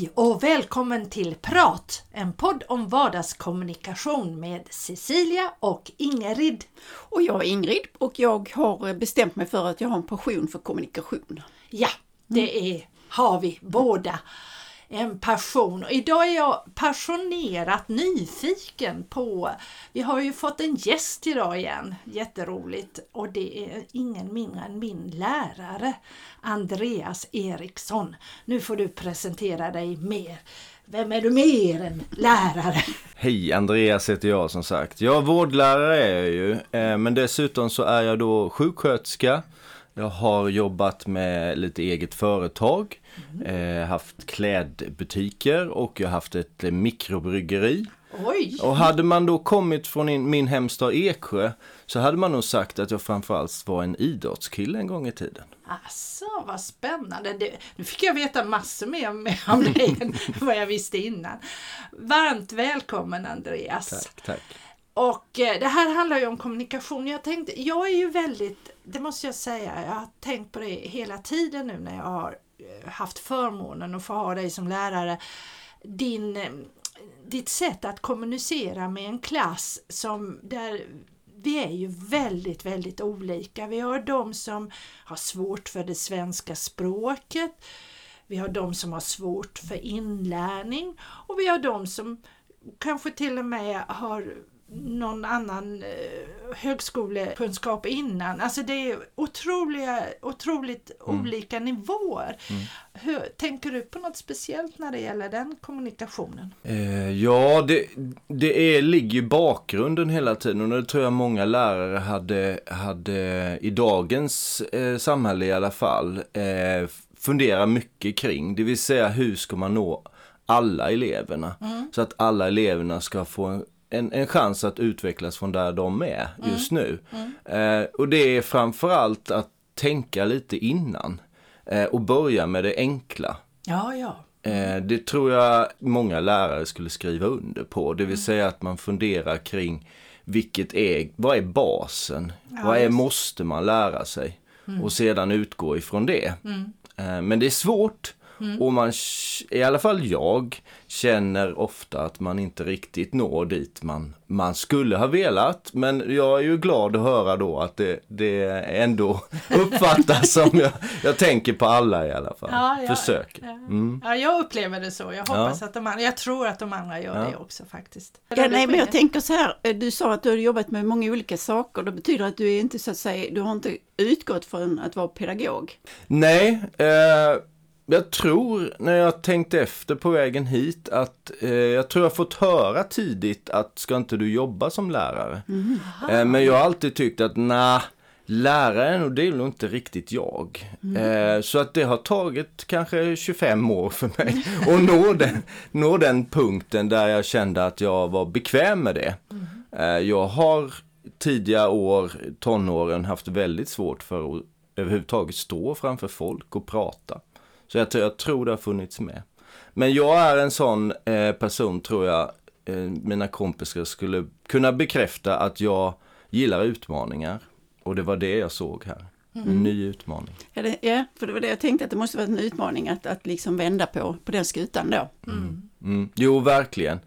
Hej och välkommen till Prat, en podd om vardagskommunikation med Cecilia och Ingrid. Och jag är Ingrid och jag har bestämt mig för att jag har en passion för kommunikation. Ja, det är, har vi båda. En passion. Och idag är jag passionerat nyfiken på, vi har ju fått en gäst idag igen, jätteroligt, och det är ingen mindre än min lärare Andreas Eriksson. Nu får du presentera dig mer. Vem är du mer än lärare? Hej, Andreas heter jag som sagt. Jag är vårdlärare är jag ju, eh, men dessutom så är jag då sjuksköterska. Jag har jobbat med lite eget företag, mm. haft klädbutiker och jag har haft ett mikrobryggeri. Oj! Och hade man då kommit från min hemstad Eksjö så hade man nog sagt att jag framförallt var en idrottskille en gång i tiden. Alltså, vad spännande! Det, nu fick jag veta massor mer om dig än vad jag visste innan. Varmt välkommen Andreas! Tack, tack! Och eh, det här handlar ju om kommunikation. Jag tänkte, jag är ju väldigt, det måste jag säga, jag har tänkt på det hela tiden nu när jag har eh, haft förmånen att få ha dig som lärare. Din, eh, ditt sätt att kommunicera med en klass som där vi är ju väldigt, väldigt olika. Vi har de som har svårt för det svenska språket. Vi har de som har svårt för inlärning och vi har de som kanske till och med har någon annan eh, högskolekunskap innan. Alltså det är otroliga, otroligt mm. olika nivåer. Mm. Hur, tänker du på något speciellt när det gäller den kommunikationen? Eh, ja, det, det är, ligger bakgrunden hela tiden och det tror jag många lärare hade, hade i dagens eh, samhälle i alla fall eh, fundera mycket kring. Det vill säga hur ska man nå alla eleverna? Mm. Så att alla eleverna ska få en en, chans att utvecklas från där de är just mm. nu. Mm. Eh, och det är framförallt att tänka lite innan eh, och börja med det enkla. Ja, ja. Eh, det tror jag många lärare skulle skriva under på. Det vill mm. säga att man funderar kring vilket är, vad är basen? Ja, vad är måste man lära sig? Mm. Och sedan utgå ifrån det. Mm. Eh, men det är svårt. Mm. Och man, i alla fall jag, känner ofta att man inte riktigt når dit man, man skulle ha velat. Men jag är ju glad att höra då att det, det ändå uppfattas som jag, jag tänker på alla i alla fall. Ja, ja, Försöker. Mm. Ja, jag upplever det så. Jag hoppas ja. att de andra, jag tror att de andra gör det också faktiskt. Ja, nej, men jag tänker så här, du sa att du har jobbat med många olika saker. Det betyder att du är inte så att säga, du har inte utgått från att vara pedagog? Nej, eh, jag tror när jag tänkte efter på vägen hit att eh, jag tror jag fått höra tidigt att ska inte du jobba som lärare? Mm. Eh, men jag har alltid tyckt att nej, lärare det är nog inte riktigt jag. Mm. Eh, så att det har tagit kanske 25 år för mig att nå den, nå den punkten där jag kände att jag var bekväm med det. Mm. Eh, jag har tidiga år, tonåren, haft väldigt svårt för att överhuvudtaget stå framför folk och prata. Så jag, jag tror det har funnits med. Men jag är en sån eh, person tror jag, eh, mina kompisar skulle kunna bekräfta att jag gillar utmaningar. Och det var det jag såg här. Mm. En ny utmaning. Ja, det, ja, för det var det jag tänkte att det måste vara en utmaning att, att liksom vända på, på den skutan då. Mm. Mm. Jo, verkligen.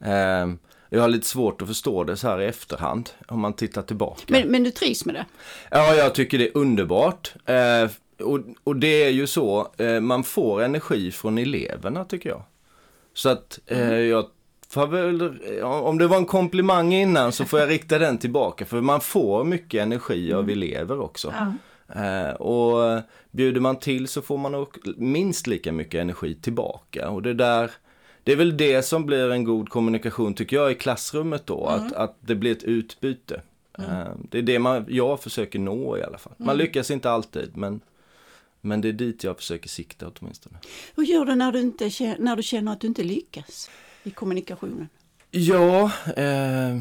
Eh, jag har lite svårt att förstå det så här i efterhand om man tittar tillbaka. Men, men du trivs med det? Ja, jag tycker det är underbart. Eh, och, och det är ju så, eh, man får energi från eleverna tycker jag. Så att eh, mm. jag väl, om det var en komplimang innan så får jag rikta den tillbaka för man får mycket energi av mm. elever också. Mm. Eh, och bjuder man till så får man minst lika mycket energi tillbaka och det där det är väl det som blir en god kommunikation tycker jag i klassrummet då, mm. att, att det blir ett utbyte. Mm. Eh, det är det man, jag försöker nå i alla fall. Man mm. lyckas inte alltid men men det är dit jag försöker sikta åtminstone. Hur gör du när du, inte, när du känner att du inte lyckas i kommunikationen? Ja, eh,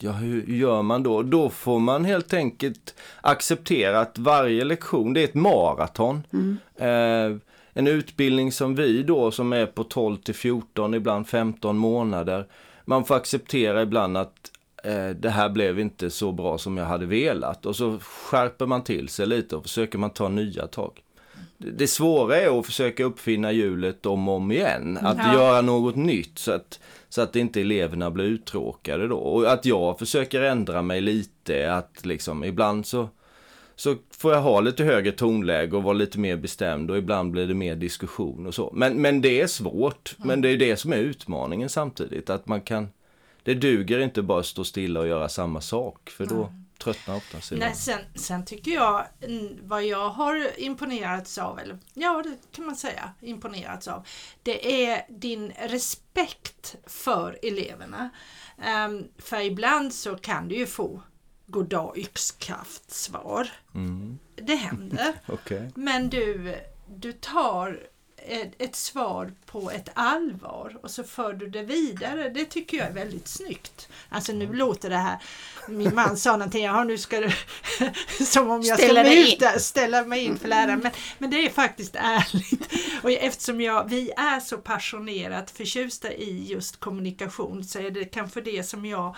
ja, hur gör man då? Då får man helt enkelt acceptera att varje lektion, det är ett maraton. Mm. Eh, en utbildning som vi då som är på 12 till 14, ibland 15 månader. Man får acceptera ibland att det här blev inte så bra som jag hade velat. Och så skärper man till sig lite och försöker man ta nya tag. det svåra är att försöka uppfinna hjulet om och om igen. Att Ja. göra något nytt så att, så att inte eleverna blir uttråkade då. Och att jag försöker ändra mig lite. Att liksom ibland så, så får jag ha lite högre tonläge och vara lite mer bestämd och ibland blir det mer diskussion och så. Men, men det är svårt. Men det är det som är utmaningen samtidigt. Att man kan, det duger inte bara att stå stilla och göra samma sak. För då tröttnar oftast eleverna. Nej, sen, sen tycker jag mm, vad jag har imponerats av, eller ja det kan man säga imponerats av, det är din respekt för eleverna. Ehm, för ibland så kan du ju få goddag yxskaft svar. Mm. Det händer. Okej. Men du, du tar ett, ett svar på ett allvar och så för du det vidare. Det tycker jag är väldigt snyggt. Alltså nu låter det här, min man sa någonting, ja nu ska du, som om jag Ställa ska ut där, ställa mig in för läraren. Men, men det är faktiskt ärligt. Och eftersom jag, vi är så passionerat förtjusta i just kommunikation så är det kanske det som jag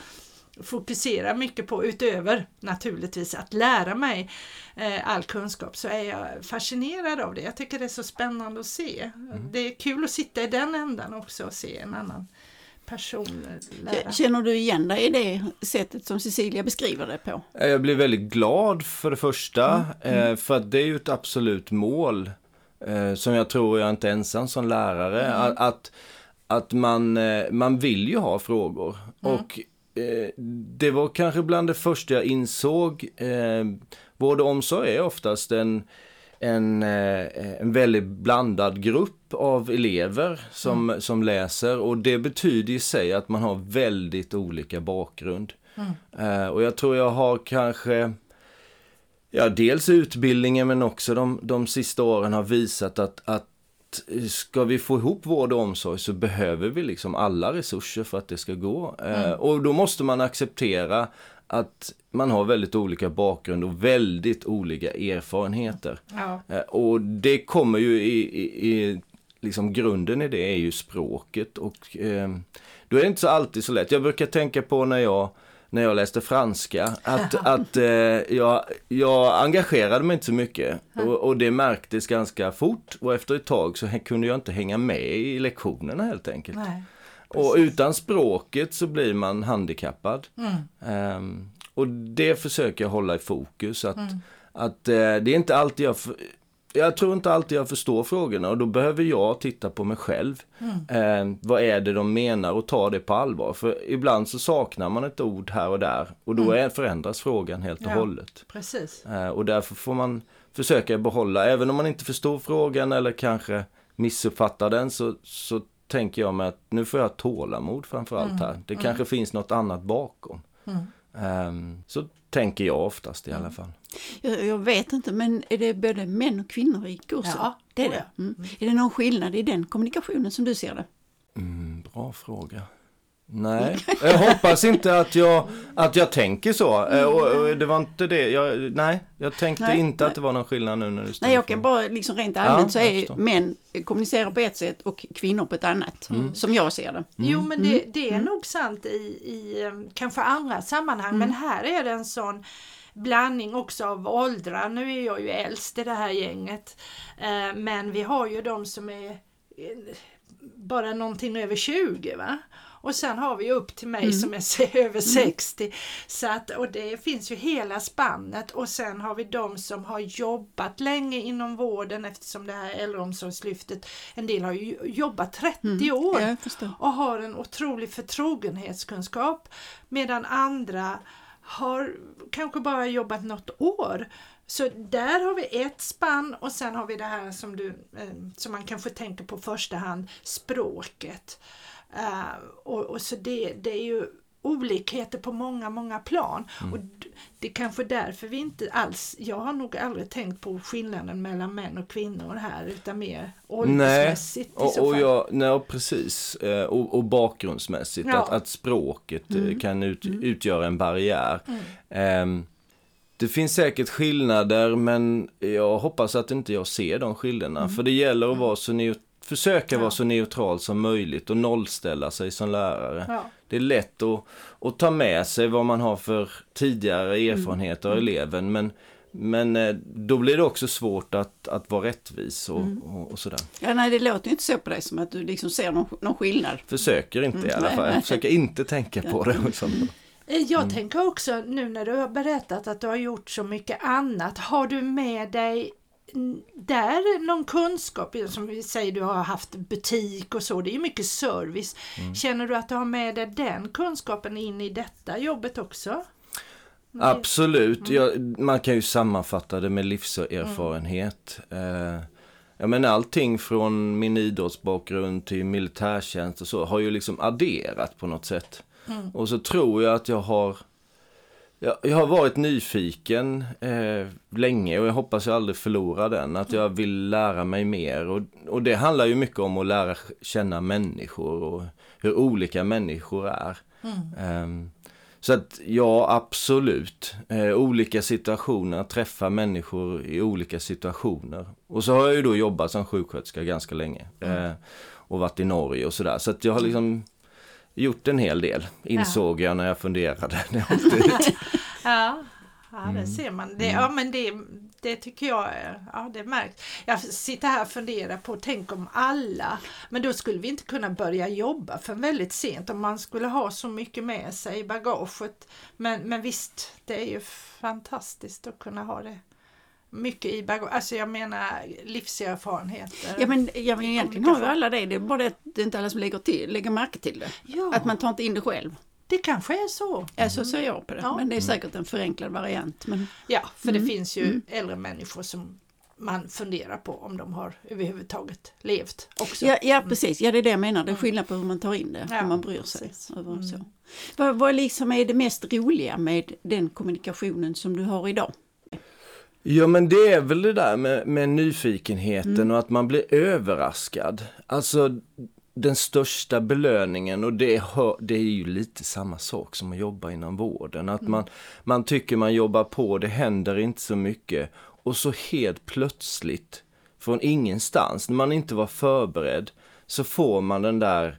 fokuserar mycket på utöver naturligtvis att lära mig eh, all kunskap så är jag fascinerad av det. Jag tycker det är så spännande att se. Det är kul att sitta i den ändan också och se en annan person lära. Känner du igen dig i det sättet som Cecilia beskriver det på? Eh, Jag blir väldigt glad för det första. eh, För att det är ju ett absolut mål. Som jag tror jag inte är ensam som lärare. Att, att, att man, man vill ju ha frågor. Och eh, det var kanske bland det första jag insåg. Eh, vård och omsorg är oftast en, en, eh, en väldigt blandad grupp av elever som, som läser och det betyder i sig att man har väldigt olika bakgrund. Eh, och jag tror jag har kanske Ja, dels utbildningen men också de, de sista åren har visat att, att ska vi få ihop vård och omsorg så behöver vi liksom alla resurser för att det ska gå. Eh, och då måste man acceptera att man har väldigt olika bakgrund och väldigt olika erfarenheter. Ja. Eh, Och det kommer ju i, i, i liksom grunden i det är ju språket och eh, då är det inte så alltid så lätt. Jag brukar tänka på när jag när jag läste franska att, att eh, jag, jag engagerade mig inte så mycket och, och det märktes ganska fort och efter ett tag så kunde jag inte hänga med i lektionerna helt enkelt. Nej. Och utan språket så blir man handikappad. Mm. Ehm, och det försöker jag hålla i fokus. Att, Mm. att eh, det är inte alltid jag... Jag tror inte alltid jag förstår frågorna och då behöver jag titta på mig själv. Mm. Ehm, vad är det de menar och ta det på allvar. För ibland så saknar man ett ord här och där och då är, förändras frågan helt och Mm. Ja. hållet. Precis. Eh, och därför får man försöka behålla, även om man inte förstår frågan eller kanske missuppfattar den så, så tänker jag mig att nu får jag tålamod framförallt här. Det kanske finns något annat bakom. Mm. Ehm, så tänker jag oftast i alla fall. Jag, jag vet inte, men är det både män och kvinnor i kursen? Ja, det är det. ja. Mm. Är det någon skillnad i den kommunikationen som du ser det? Mm, bra fråga. Nej, jag hoppas inte att jag, att jag tänker så. Eh, Och, och det var inte det. Jag, nej, jag tänkte Nej, inte nej. att det var någon skillnad nu när du Nej, jag kan bara liksom rent allmänt Ja, så är män kommunicerar på ett sätt och kvinnor på ett annat. Mm. Som jag ser det. Jo men det, det är nog sant i, i kanske andra sammanhang men här är det en sån blandning också av åldrar. Nu är jag ju äldst i det här gänget eh, men vi har ju de som är eh, bara någonting över 20 va. Och sen har vi upp till mig som är över 60. Så att, och det finns ju hela spannet och sen har vi de som har jobbat länge inom vården eftersom det här äldreomsorgslyftet, en del har ju jobbat 30 år Ja, jag förstår. och har en otrolig förtrogenhetskunskap medan andra har kanske bara jobbat något år. Så där har vi ett spann och sen har vi det här som, du, eh, som man kanske tänker på första hand, språket. Eh, och, och så det, det är ju olikheter på många, många plan. Och d- det är kanske därför vi inte alls, jag har nog aldrig tänkt på skillnaden mellan män och kvinnor här utan mer Nej, åldersmässigt i och, och jag, nej, precis. Eh, Och, och bakgrundsmässigt, Ja. att, att språket eh, kan ut, utgöra en barriär. Ehm, det finns säkert skillnader men jag hoppas att inte jag ser de skillnaderna. För det gäller att vara så neu- försöka vara Ja. så neutral som möjligt och nollställa sig som lärare. Ja. Det är lätt att, att ta med sig vad man har för tidigare erfarenheter av eleven men, men eh, då blir det också svårt att, att vara rättvis och, Mm. och, och sådär. Ja, nej, det låter inte så på dig som att du liksom ser någon, någon skillnad. Försöker inte i alla fall. Jag försöker inte tänka på det. Och sånt. Eh, Jag tänker också nu när du har berättat att du har gjort så mycket annat. Har du med dig mm, där någon kunskap? Som vi säger, du har haft butik och så. Det är ju mycket service. Känner du att du har med dig den kunskapen in i detta jobbet också? Absolut, jag, man kan ju sammanfatta det med livserfarenhet. Eh, jag menar allting från min idrottsbakgrund till militärtjänst och så har ju liksom adderat på något sätt. Och så tror jag att jag har jag, jag har varit nyfiken eh, länge och jag hoppas jag aldrig förlorar den. Att jag vill lära mig mer. Och, och det handlar ju mycket om att lära känna människor och hur olika människor är. Ehm, så att ja, absolut. Eh, olika situationer, träffa människor i olika situationer. Och så har jag ju då jobbat som sjuksköterska ganska länge. Eh, och varit i Norge och sådär. Så att jag har liksom gjort en hel del, insåg jag när jag funderade. när jag. Ja, ja det ser man. Det, ja, men det, det tycker jag ja, det märks. Jag sitter här och funderar på, tänk om alla, men då skulle vi inte kunna börja jobba för väldigt sent om man skulle ha så mycket med sig i bagaget. Men, men visst, det är ju fantastiskt att kunna ha det mycket i bagaget. Alltså jag menar livserfarenheter. Ja men, ja, men egentligen har ju alla det, det är bara det att det är inte alla som lägger, till, lägger märke till det. Ja, Att man tar inte in det själv. det kanske är så. Ja, så ser jag på det. Ja. Men det är säkert en förenklad variant. Men, Ja, för det finns ju äldre människor som man funderar på om de har överhuvudtaget levt också. ja, ja precis, ja det är det jag menar. Det är skillnad på hur man tar in det, Ja, hur man bryr sig. precis. Över så. Vad, vad liksom är det mest roliga med den kommunikationen som du har idag? Ja men det är väl det där med, med nyfikenheten och att man blir överraskad. Alltså den största belöningen och det, hör, det är ju lite samma sak som att jobba inom vården. Att man, man tycker man jobbar på, det händer inte så mycket. Och så helt plötsligt, från ingenstans, när man inte var förberedd, så får man den där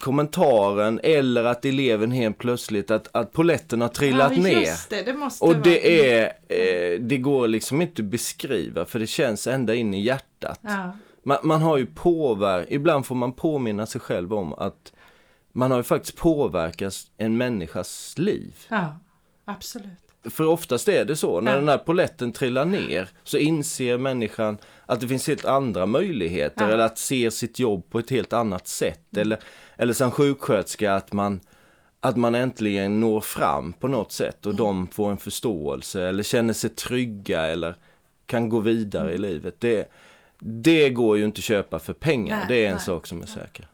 kommentaren eller att eleven helt plötsligt, att, att poletten har trillat ja, ner. det, det Och vara- det är, eh, det går liksom inte att beskriva för det känns ända in i hjärtat. Ja, Man, man har ju påverkat, ibland får man påminna sig själv om att man har ju faktiskt påverkat en människas liv. ja, absolut. För oftast är det så, när den här poletten trillar ner så inser människan att det finns helt andra möjligheter. Mm. eller att se sitt jobb på ett helt annat sätt. Eller, eller som sjuksköterska att man, att man äntligen når fram på något sätt Mm. och de får en förståelse eller känner sig trygga eller kan gå vidare Mm. i livet. Det, det går ju inte att köpa för pengar, Nej, det är en nej. sak som är säker.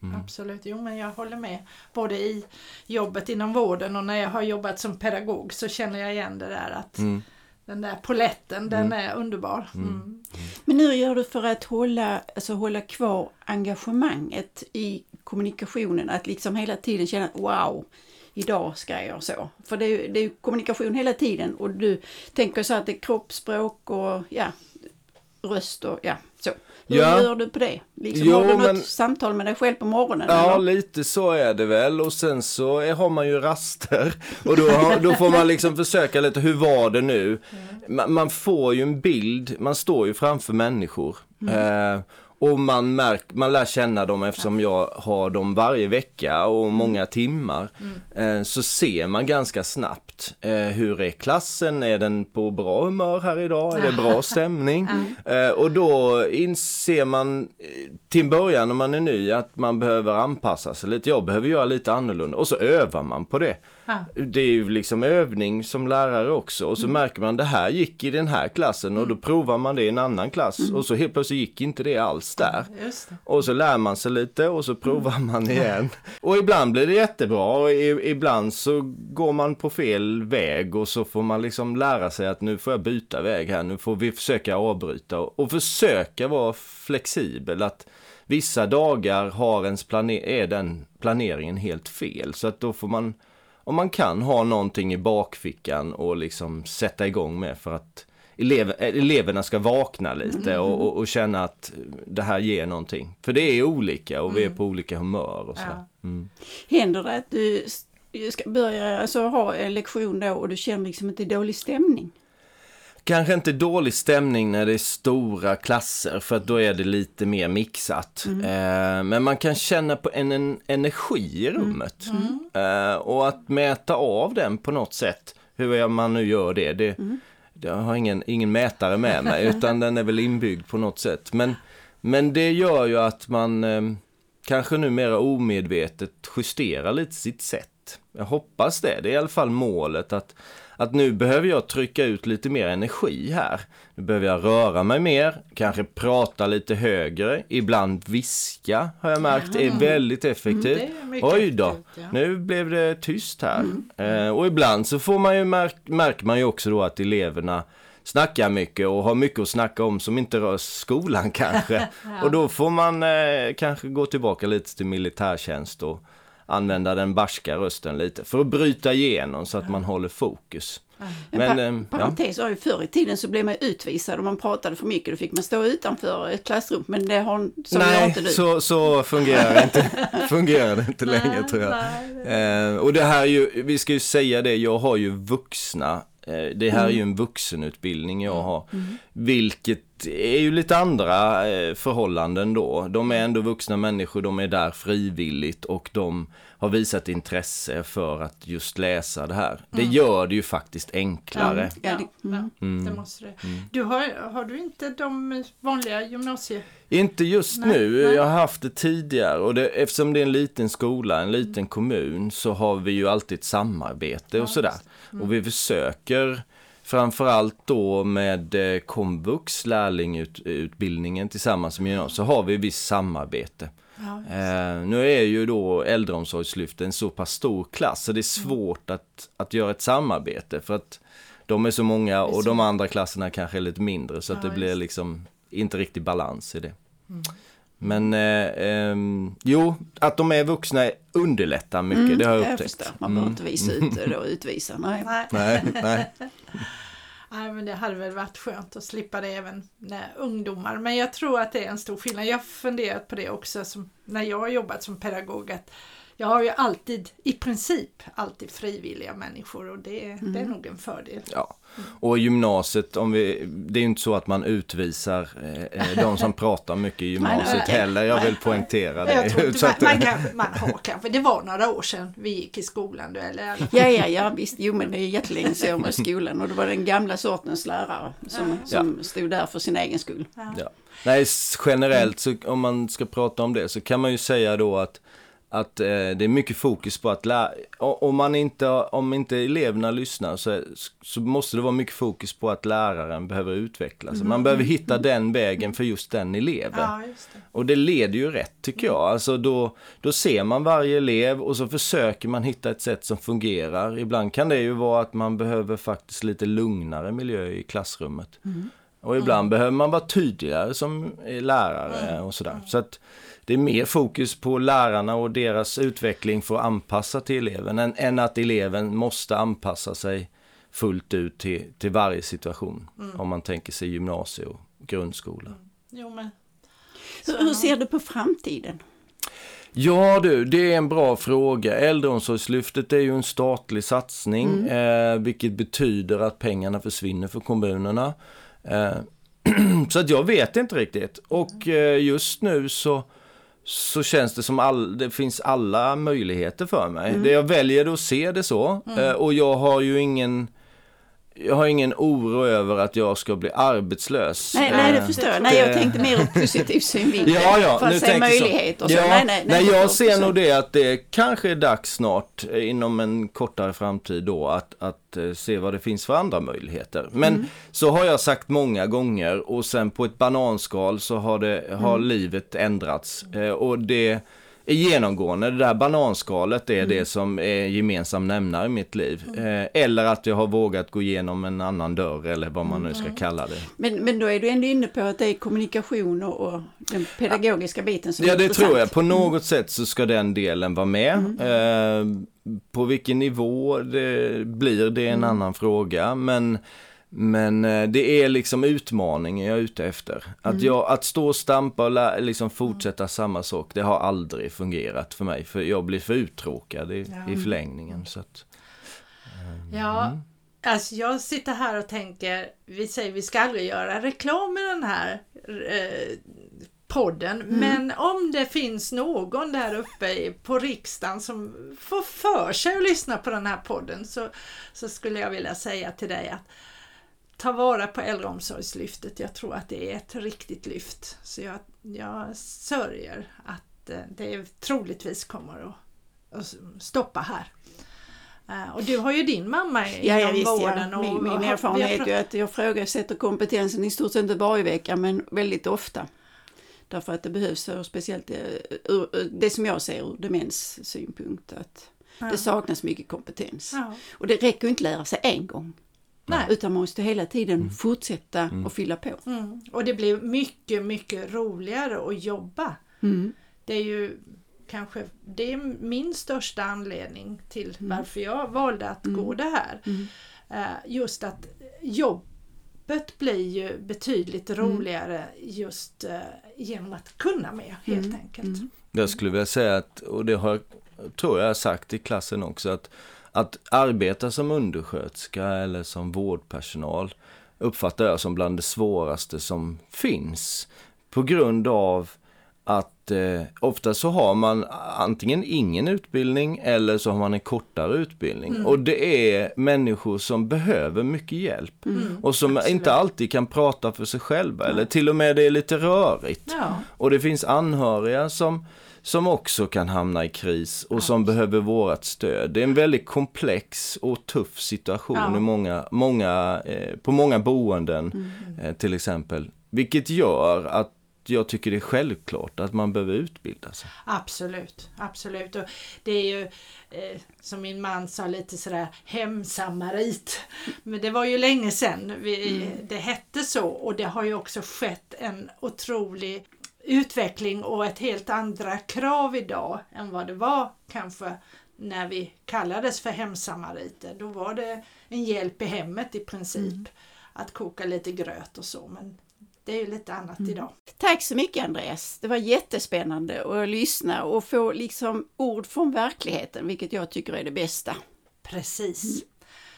Absolut, jo men jag håller med. Både i jobbet inom vården och när jag har jobbat som pedagog så känner jag igen det där att Mm. den där poletten, den är underbar. Mm. Men hur gör du för att hålla, alltså hålla kvar engagemanget i kommunikationen? Att liksom hela tiden känna att wow, idag ska jag så. För det är, det är kommunikation hela tiden och du tänker så att det är kroppsspråk och ja, röst och ja. Hur Ja. gör du på det? Liksom, Jo, har du något men- samtal med dig själv på morgonen? Ja, eller? lite så är det väl. Och sen så är- har man ju raster. Och då, har, då får man liksom försöka lite, hur var det nu? Man, man får ju en bild, man står ju framför människor. Eh, och man, märk, man lär känna dem eftersom jag har dem varje vecka och många timmar. Eh, så ser man ganska snabbt eh, hur är klassen, är den på bra humör här idag, är det bra stämning? Eh, och då inser man till en början när man är ny att man behöver anpassa sig lite, jag behöver göra lite annorlunda. Och så övar man på det. Ja. Det är ju liksom övning som lärare också och så märker man det här gick i den här klassen och då provar man det i en annan klass och så helt plötsligt gick inte det alls där. Det. Och så lär man sig lite och så provar man igen. Och ibland blir det jättebra och i, ibland så går man på fel väg och så får man liksom lära sig att nu får jag byta väg här, nu får vi försöka avbryta och, och försöka vara flexibel. Att vissa dagar har ens plane- är den planeringen helt fel så att då får man, om man kan ha någonting i bakfickan och liksom sätta igång med för att elev, eleverna ska vakna lite och, och, och känna att det här ger någonting. För det är olika och vi är på olika humör och så. Ja. Mm. Händer det att du ska börja alltså, ha en lektion då och du känner liksom är dålig stämning? Kanske inte dålig stämning när det är stora klasser för att då är det lite mer mixat. Eh, men man kan känna på en, en energi i rummet. Eh, och att mäta av den på något sätt, hur man nu gör det, det, jag har ingen, ingen mätare med mig utan den är väl inbyggd på något sätt. Men, men det gör ju att man eh, kanske numera omedvetet justerar lite sitt sätt. Jag hoppas det, det är i alla fall målet att, att nu behöver jag trycka ut lite mer energi här. Nu behöver jag röra mig mer, kanske prata lite högre, ibland viska har jag märkt är väldigt effektivt. Mm, är Oj då, effektivt, ja. nu blev det tyst här. Eh, och ibland så får man ju märk, märker man ju också då att eleverna snackar mycket och har mycket att snacka om som inte rör skolan kanske. Och då får man eh, kanske gå tillbaka lite till militärtjänst och använda den barska rösten lite för att bryta igenom så att man håller fokus. Men, Men, pa- eh, ja. parentes ju förr i tiden så blev man utvisad om man pratade för mycket. Då fick man stå utanför ett klassrum. Men det har, så gör inte Nej, du. så, så fungerar, det inte, fungerar det inte längre tror jag. Eh, och det här är ju, vi ska ju säga det, jag har ju vuxna, eh, det här är ju en vuxenutbildning jag har. Vilket är ju lite andra eh, förhållanden då. De är ändå vuxna människor, de är där frivilligt och de har visat intresse för att just läsa det här. Det gör det ju faktiskt enklare. Ja, Ja, det, mm. det måste det. Du har, har du inte de vanliga gymnasie... Inte just Nej, nu, nej. jag har haft det tidigare och det, eftersom det är en liten skola, en liten kommun så har vi ju alltid ett samarbete och sådär. Och vi försöker framförallt då med eh, komvux, lärlingutbildningen tillsammans med gymnasiet, så har vi visst samarbete. Ja, Eh, nu är ju då äldreomsorgslyftet en så pass stor klass så det är svårt att, att göra ett samarbete för att de är så många och de andra klasserna kanske är lite mindre så att Ja, det blir liksom inte riktigt balans i det. Men eh, ehm, jo, att de är vuxna underlättar mycket, det har jag jag upptäckt. förstår. Man behöver inte visa ut det och utvisa. Nej. Nej. Nej, nej. Men det hade väl varit skönt att slippa det även när ungdomar. Men jag tror att det är en stor skillnad. Jag har funderat på det också som, när jag har jobbat som pedagog. Att jag har ju alltid, i princip, alltid frivilliga människor och det, det är nog en fördel. Ja. Och gymnasiet, om vi, det är ju inte så att man utvisar eh, eh, de som pratar mycket i gymnasiet okej. heller. Jag vill poängtera det. Jag tror inte man, man, kanske, man har kanske, det var några år sedan vi gick i skolan då, eller? Ja, ja, ja, visst. Jo, men det är jättelänge sedan med skolan och det var den gamla sortens lärare som, som stod där för sin egen skull. Ja. Nej, generellt så om man ska prata om det så kan man ju säga då att, att eh, det är mycket fokus på att lära, om man inte, om inte eleverna lyssnar så, så måste det vara mycket fokus på att läraren behöver utvecklas. Man behöver hitta den vägen för just den eleven. Ja, just det. Och det leder ju rätt tycker jag. Alltså då, då ser man varje elev och så försöker man hitta ett sätt som fungerar. Ibland kan det ju vara att man behöver faktiskt lite lugnare miljö i klassrummet. Och ibland behöver man vara tydligare som eh, lärare och sådär. Så att det är mer fokus på lärarna och deras utveckling för att anpassa till eleven än, än att eleven måste anpassa sig fullt ut till, till varje situation. Om man tänker sig gymnasie och grundskola. Jo, men Hur, hur ser du på framtiden? Ja du, det är en bra fråga. Äldreomsorgslyftet är ju en statlig satsning, eh, vilket betyder att pengarna försvinner för kommunerna. Eh, så att jag vet inte riktigt. Och eh, just nu så, så känns det som all, det finns alla möjligheter för mig. Det jag väljer att se det så. Eh, och jag har ju ingen jag har ingen oro över att jag ska bli arbetslös. Nej, nej det Eh, förstår jag. Nej, jag tänkte mer ur positiv synvinkel. Ja, ja, för att se möjligheter. och Så. Ja, nej, nej, nej, jag förstår ser nog det att det kanske är dags snart inom en kortare framtid då att, att eh, se vad det finns för andra möjligheter. Men Mm. så har jag sagt många gånger och sen på ett bananskal så har, det, har Mm. livet ändrats. Eh, och det är genomgående, det där bananskalet är Mm. det som är gemensam nämnare i mitt liv. Eh, eller att jag har vågat gå igenom en annan dörr eller vad man nu Mm. ska kalla det. Men, men då är du ändå inne på att det är kommunikation och, den pedagogiska biten som Ja, är det intressant. tror jag. På något sätt så ska den delen vara med. Mm. Eh, på vilken nivå det blir, det är en Mm. annan fråga. Men, men eh, det är liksom utmaningen jag är ute efter. Att, Mm. jag, att stå och stampa och lä- liksom fortsätta samma sak, det har aldrig fungerat för mig. För jag blir för uttråkad i, Ja. i förlängningen. Så att, Ja, Alltså jag sitter här och tänker, vi säger vi ska aldrig göra reklam i den här eh, podden, Mm. men om det finns någon där uppe på riksdagen som får för sig att lyssna på den här podden så, så skulle jag vilja säga till dig att ta vara på äldreomsorgslyftet. Jag tror att det är ett riktigt lyft. Så jag, jag sörjer att eh, det troligtvis kommer att, att stoppa här. Eh, Och du har ju din mamma inom Ja, visst vården. ja. Och, Min, min och har erfarenhet är ju att jag frågasätter kompetensen i stort sett inte varje vecka men väldigt ofta. Därför att det behövs, speciellt eh, det som jag ser ur demens synpunkt, att Ja. det saknas mycket kompetens. Ja. Och det räcker inte lära sig en gång. Nej. Utan man måste hela tiden fortsätta och fylla på. Mm. Och det blir mycket, mycket roligare att jobba. Mm. Det är ju kanske det är min största anledning till varför jag valde att gå det här. Eh, Just att jobbet blir ju betydligt roligare just eh, genom att kunna mer helt enkelt. Jag skulle vilja säga att, och det har, tror jag jag har sagt i klassen också, att, att arbeta som undersköterska eller som vårdpersonal uppfattar jag som bland det svåraste som finns. På grund av att eh, ofta så har man antingen ingen utbildning eller så har man en kortare utbildning. Och det är människor som behöver mycket hjälp. och som absolut. inte alltid kan prata för sig själva eller till och med det är lite rörigt. Ja, Och det finns anhöriga som, som också kan hamna i kris och som behöver vårat stöd. Det är en väldigt komplex och tuff situation Ja. i många, många, eh, på många boenden eh, till exempel. Vilket gör att jag tycker det är självklart att man behöver utbilda sig. absolut, absolut. Och det är ju eh, som min man sa lite sådär hemsamarit. Men det var ju länge sedan vi, det hette så och det har ju också skett en otrolig utveckling och ett helt andra krav idag än vad det var kanske när vi kallades för hemsamariter. Då var det en hjälp i hemmet i princip. Att koka lite gröt och så men det är ju lite annat idag. Tack så mycket Andreas. Det var jättespännande att lyssna och få liksom ord från verkligheten, vilket jag tycker är det bästa. Precis.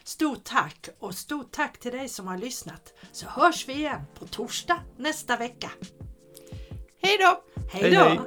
Stort tack och stort tack till dig som har lyssnat. Så hörs vi igen på torsdag nästa vecka. Hej då! Hej då! Hej, hej.